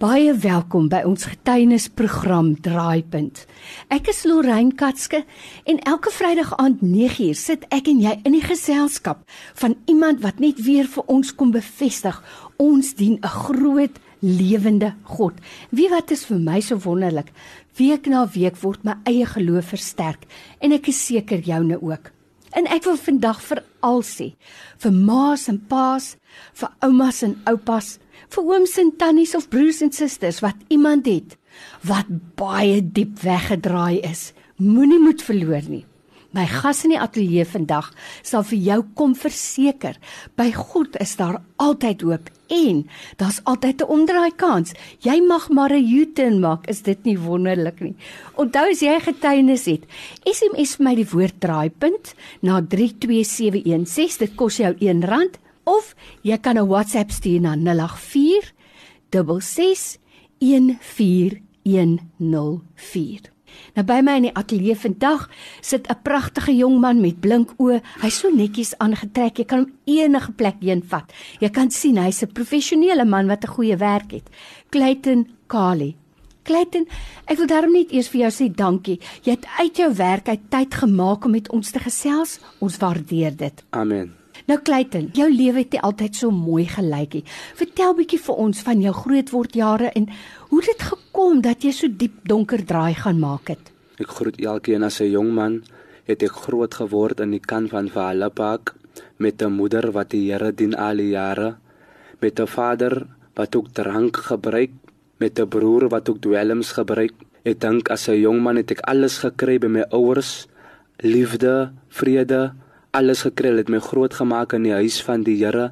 Baie welkom by ons getuienisprogram Draaipunt. Ek is Lorraine Katske en elke Vrydag aand 9uur sit ek en jy in die geselskap van iemand wat net weer vir ons kom bevestig ons dien 'n groot lewende God. Wie wat is vir my so wonderlik? Week na week word my eie geloof versterk en ek is seker joune ook. En ek wil vandag vir al sê, vir ma's en pa's, vir oumas en oupas, vir ooms en tannies of broers en susters wat iemand het wat baie diep weggedraai is. Moenie moed verloor nie. My gas in die ateljee vandag sal vir jou kom verseker, by God is daar altyd hoop en daar's altyd 'n omdraai kans. Jy mag maar 'n U-turn maak, is dit nie wonderlik nie? Onthou as jy getuienis het, SMS vir my die woord draaipunt na 32716, dit kos jou R1 of jy kan 'n WhatsApp stuur na 084 6614104. Nou by my in die ateljee vandag sit 'n pragtige jong man met blink oë. Hy's so netjies aangetrek. Jy kan hom enige plek heen vat. Jy kan sien hy's 'n professionele man wat 'n goeie werk het. Clayton Kali. Clayton, ek wil daarom net eers vir jou sê dankie. Jy het uit jou werk uit tyd gemaak om met ons te gesels. Ons waardeer dit. Amen. Nou Clayton, jou lewe het nie altyd so mooi gelyk nie. Vertel bietjie vir ons van jou grootword jare en hoe dit gekom dat jy so diep donker draai gaan maak het. Ek groet elkeen as 'n jong man, het ek groot geword in die kan van Valapak met 'n moeder wat die Here dien al die jare, met 'n vader wat ook drank gebruik, met 'n broer wat ook dwelms gebruik. Ek dink as 'n jong man het ek alles gekry by my ouers, liefde, vrede, alles gekry het my groot gemaak in die huis van die Here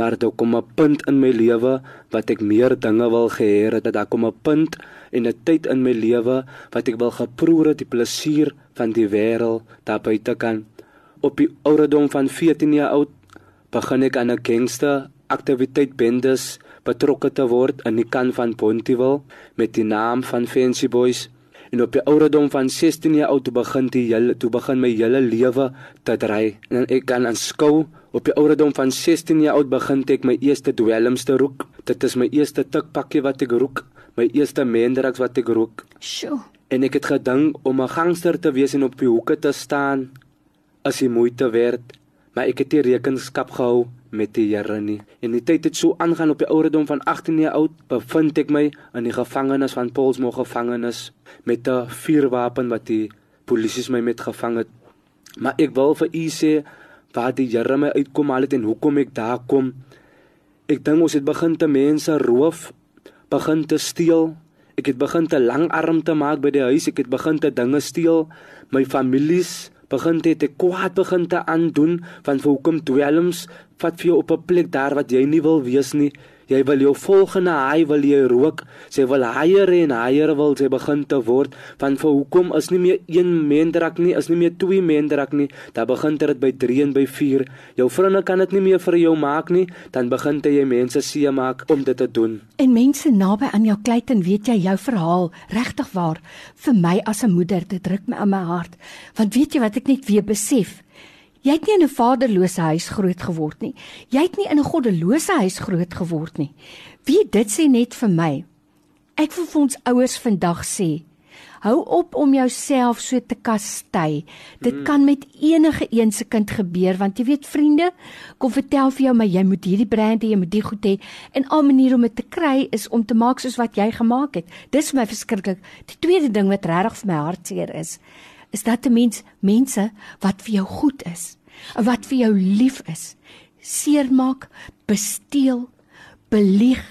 maar daar kom 'n punt in my lewe wat ek meer dinge wil gehê het daar kom 'n punt en 'n tyd in my lewe wat ek wil geproe het die plesier van die wêreld daar buite kan. Op die ouderdom van 14 jaar oud begin ek aan 'n gangster aktiwiteit bendes betrokke te word in die kan van Pontyville met die naam van Fancy Boys en op die ouderdom van 16 jaar oud toe begin die hele toe begin my hele lewe te dry en ek kan aanskou op die ouderdom van 16 jaar oud begin ek my eerste dwelms te rook dit is my eerste tikpakkie wat ek rook my eerste mendreks wat ek rook sjoe. En ek het gedink om 'n gangster te wees en op die hoeke te staan as die moeite werd maar ek het nie rekenskap gehou met die Here nie. En die tyd het so aangaan op die ouderdom van 18 jaar oud, bevind ek my in die gevangenis van Paulsmoor gevangenis met 'n vuurwapen wat die polisie my met gevang het. Maar ek wil vir u sê waar die Here my uitkom al het en hoekom ek daar kom. Ek dink ons het begin te mense roof, begin te steel. Ek het begin te langarm te maak by die huis. Ek het begin te dinge steel. My families begin dit te kwaad begin te aandoen van hoekom dwelms vat vir jou op 'n plek daar wat jy nie wil wees nie. Jy wil jou volgende haai wil jy rook. Sy wil haier en haier wil sy begin te word van vir hoekom is nie meer een mendrak nie, is nie meer twee mendrak nie. Dan begin dit by 3 en by 4. Jou vriende kan dit nie meer vir jou maak nie, dan begin jy mense see maak om dit te doen. En mense naby aan jou kleit en weet jy jou verhaal regtig waar vir my as 'n moeder dit druk my in my hart. Want weet jy wat ek net weer besef? Jy het nie in 'n vaderlose huis groot geword nie. Jy het nie in 'n goddelose huis groot geword nie. Wie dit sê net vir my. Ek wil vir ons ouers vandag sê, hou op om jouself so te kastei. Dit mm. kan met enige een se kind gebeur want jy weet vriende, kom vertel vir jou maar jy moet hierdie brand hê, jy moet dit goed hê en al maniere om dit te kry is om te maak soos wat jy gemaak het. Dis vir my verskriklik. Die tweede ding wat regtig vir my hartseer is, is dat 'n mens mense wat vir jou goed is, wat vir jou lief is, seermaak, besteel, belieg.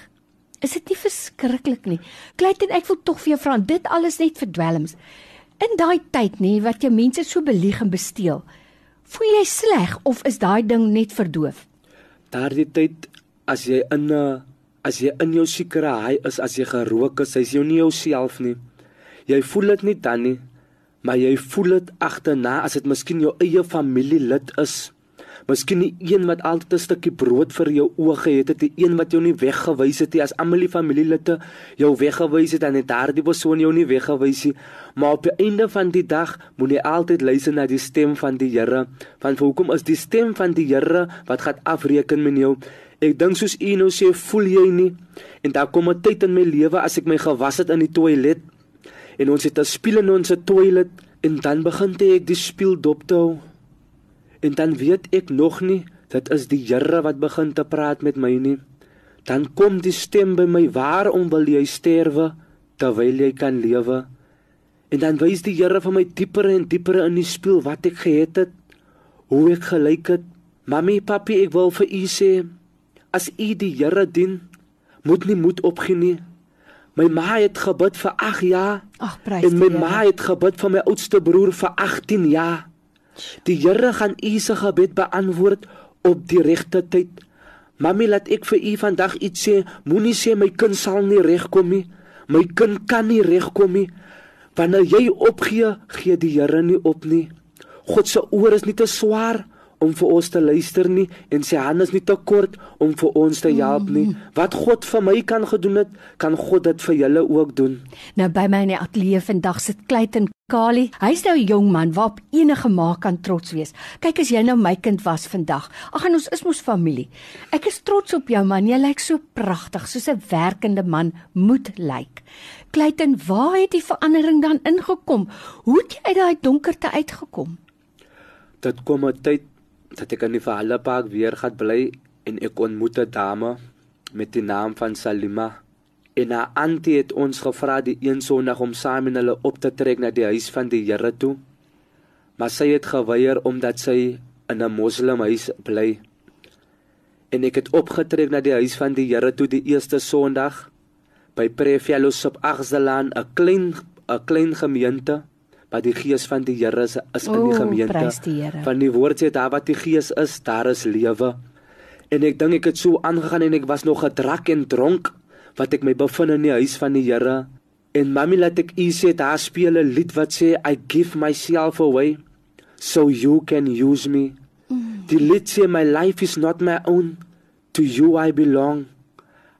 Is dit nie verskriklik nie? En ek wil tog vir jou vra, dit alles net verdwelms. In daai tyd nê wat jy mense so belieg en besteel, voel jy sleg of is daai ding net verdoof? Daardie tyd as jy in 'n as jy in jou sekere hy is as jy gerook is, jy's jou nie jouself nie. Jy voel dit nie dan nie maar jy voel dit agterna as dit miskien jou eie familielid is. Miskien een wat altyd 'n stukkie brood vir jou oë gehet het, die een wat jou nie weggewys het nie as almal die familielede jou weggewys het en net daardie persoon jou nie weggewys nie. Maar op die einde van die dag moet jy altyd luister na die stem van die Here. Want hoekom is die stem van die Here wat gaan afreken met jou? Ek dink soos u nou sê, voel jy nie? En daar kom 'n tyd in my lewe as ek my gewas het in die toilet en ons het 'n spieël in ons toilet en dan begin ek die spieël dop te hou. En dan weet ek nog nie, dit is die Here wat begin te praat met my nie. Dan kom die stem by my, "Waarom wil jy sterwe terwyl jy kan lewe?" En dan wys die Here vir my dieper en dieper in die spieël wat ek gehet het, hoe ek gelyk het. Mamy, papi, ek wil vir u sê, as u die Here dien, moet nie moed opgee nie. My ma het gebid vir 8 jaar. Ag, prys En my die Here. ma het gebid vir my oudste broer vir 18 jaar. Die Here gaan u se gebed beantwoord op die regte tyd. Mamy, laat ek vir u vandag iets sê. Moenie sê my kind sal nie regkom nie. My kind kan nie regkom nie. Wanneer jy opgee, gee die Here nie op nie. God se oor is nie te swaar om vir ons te luister nie en sy hand is nie te kort om vir ons te help nie. Wat God vir my kan gedoen het, kan God dit vir julle ook doen. Nou by my in die ateljee vandag sit Clayton Kali. Hy's nou 'n jong man waarop enige ma kan trots wees. Kyk as jy nou my kind was vandag. Ag en ons is mos familie. Ek is trots op jou man. Jy lyk so pragtig soos 'n werkende man moet lyk. Clayton, waar het die verandering dan ingekom? Hoe het jy uit daai donkerte uitgekom? Dit kom 'n tyd dat ek in die Verhallepark weer gaan bly en ek ontmoet 'n dame met die naam van Salima. En haar auntie het ons gevra die een Sondag om saam met hulle op te trek na die huis van die Here toe. Maar sy het geweier omdat sy in 'n moslimhuis bly. En ek het opgetrek na die huis van die Here toe die eerste Sondag by Prefellowship Agsalaan, 'n klein 'n klein gemeente, maar die gees van die Here is, is in die O, gemeente. prys die. Van die woord sê daar wat die gees is, daar is lewe. En ek dink ek het so aangegaan en ek was nog gedrak en dronk wat ek my bevind in die huis van die Here. En mami laat ek u sê daar speel 'n lied wat sê I give myself away so you can use me. Die lied sê my life is not my own to you I belong.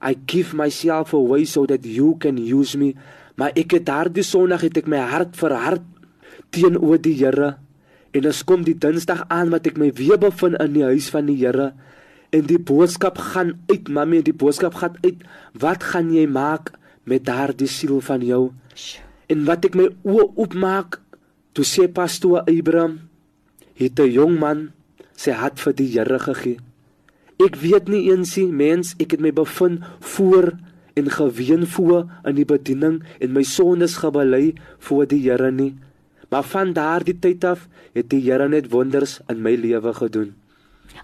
I give myself away so that you can use me. Maar ek het daardie Sondag het ek my hart verhard teenoor die Here. En as kom die Dinsdag aan wat ek my weer bevind in die huis van die Here en die boodskap gaan uit, mami, die boodskap gaan uit. Wat gaan jy maak met daardie siel van jou? En wat ek my oë oopmaak, toe sê pastoor Abraham, het 'n jong man sy hart vir die Here gegee. Ek weet nie eens nie, mens, ek het my bevind voor en geween voor in die bediening en my sondes gebely voor die Here nie. Maar van daardie tyd af het die Here net wonders in my lewe gedoen.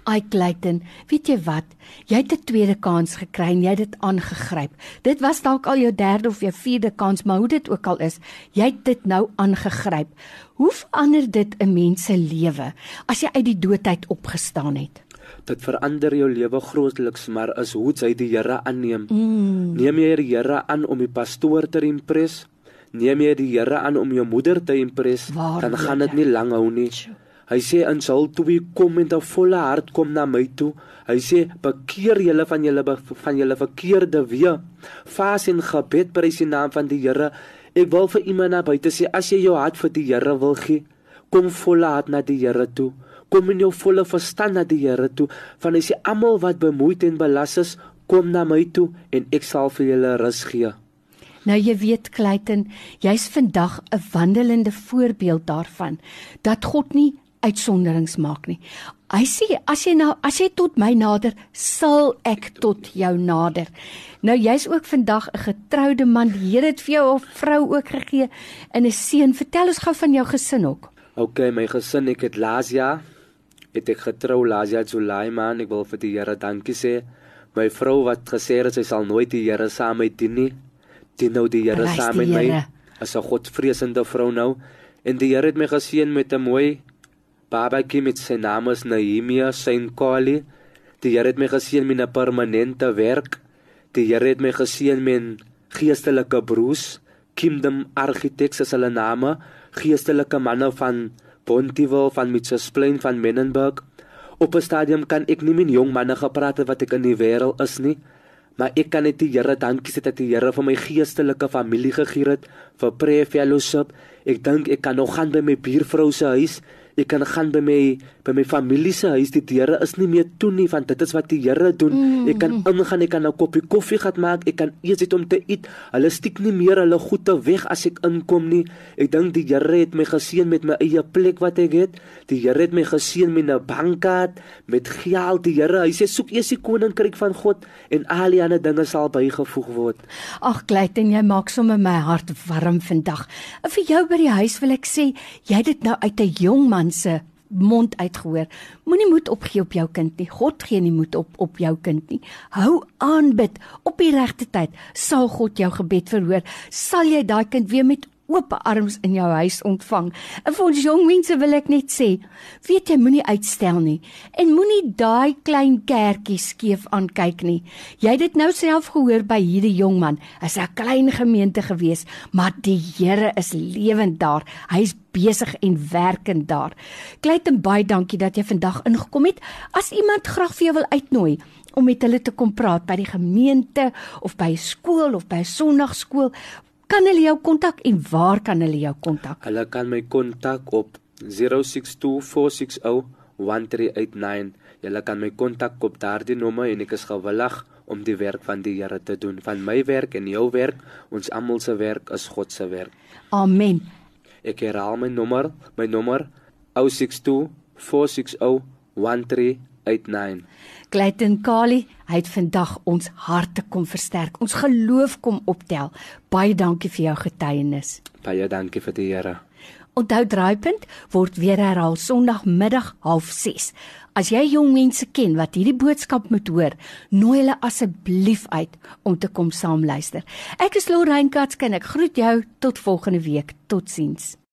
Ai Clayton, weet jy wat? Jy het 'n tweede kans gekry en jy het dit aangegryp. Dit was dalk al jou derde of jou vierde kans, maar hoe dit ook al is, jy het dit nou aangegryp. Hoe verander dit 'n mens se lewe as jy uit die doodheid opgestaan het? Dit verander jou lewe grootliks, maar is hoe jy die Here aanneem. Mm. Neem jy die Here aan om die pastoor te impress? Neem jy die Here aan om jou moeder te impress? Waar Dan gaan dit nie lank hou nie. Hy sê in Saul toe wie kom met 'n volle hart kom na my toe. Hy sê bekeer julle van julle van julle verkeerde weë. Vas en gebed prys die naam van die Here. Ek wil vir iemand na buite sê as jy jou hart vir die Here wil gee, kom volle hart na die Here toe. Kom in jou volle verstand na die Here toe. Van hy sê almal wat bemoeid en belas is, kom na my toe en ek sal vir julle rus gee. Nou jy weet Clayton, jy's vandag 'n wandelende voorbeeld daarvan dat God nie uitsonderings maak nie. Hy sê as jy nou as jy tot my nader, sal ek tot jou nader. Nou jy's ook vandag 'n getroude man. Die Here het vir jou 'n vrou ook gegee en 'n seun. Vertel ons gou van jou gesin ook. OK, my gesin, ek het laas jaar het ek getrou laas jaar Julie man. Ek wil vir die Here dankie sê. My vrou wat gesê het sy sal nooit die Here saam met dien nie. Dien nou die Here saam met my. As 'n Godvreesende vrou nou. En die Here het my geseën met 'n mooi babatjie met sy naam is Nehemia Saint Kali. Die Here het my geseën met 'n permanente werk. Die Here het my geseën met geestelike broers, Kingdom Architects is hulle name, geestelike manne van Pontyville, van Mitchellsplein, van Menenberg. Op 'n stadium kan ek nie met jong manne gepraat het wat ek in die wêreld is nie. Maar ek kan net die Here dankie sê dat die Here vir my geestelike familie gegee het vir prayer fellowship. Ek dink ek kan nog gaan by my buurvrou se huis Ek kan gaan by my by my familie se huis. Die deure is nie meer toe nie want dit is wat die Here doen. Mm. Ek kan ingaan, ek kan 'n koppie koffie gaan maak, ek kan eers iets om te eet. Hulle stiek nie meer hulle goede weg as ek inkom nie. Ek dink die Here het my geseën met my eie plek wat ek het. Die Here het my geseën met 'n bankkaart, met geld. Die Here, hy sê soek eers die koninkryk van God en al die ander dinge sal bygevoeg word. Ag, Clayton, jy maak sommer my hart warm vandag. En vir jou by die huis wil ek sê, jy het dit nou uit 'n jong man se mond uitgehoor. Moenie moed opgee op jou kind nie. God gee nie moed op op jou kind nie. Hou aan bid op die regte tyd. Sal God jou gebed verhoor. Sal jy daai kind weer met oop arms in jou huis ontvang. En vir ons jong mense wil ek net sê, weet jy moenie uitstel nie en moenie daai klein kerkie skeef aankyk nie. Jy het dit nou self gehoor by hierdie jong man. Is 'n klein gemeente gewees, maar die Here is lewend daar. Hy's besig en werkend daar. Kleiten baie dankie dat jy vandag ingekom het. As iemand graag vir jou wil uitnooi om met hulle te kom praat by die gemeente of by 'n skool of by 'n sonnaarskool, kan hulle jou kontak en waar kan hulle jou kontak? Hulle kan my kontak op 0624601389. Julle kan my kontak op daardie nommer en ek is gewillig om die werk van die Here te doen. Van my werk en jou werk, ons almal se werk is God se werk. Amen. Ek herhaal my nommer, my nommer 0624601389. Clayton Kali, hy het vandag ons harte kom versterk. Ons geloof kom optel. Baie dankie vir jou getuienis. Baie dankie vir die Here. Onthou draaipunt word weer herhaal Sondagmiddag 06:30. As jy jong mense ken wat hierdie boodskap moet hoor, nooi hulle asseblief uit om te kom saam luister. Ek is Lorraine Katz, ek groet jou tot volgende week. Totsiens.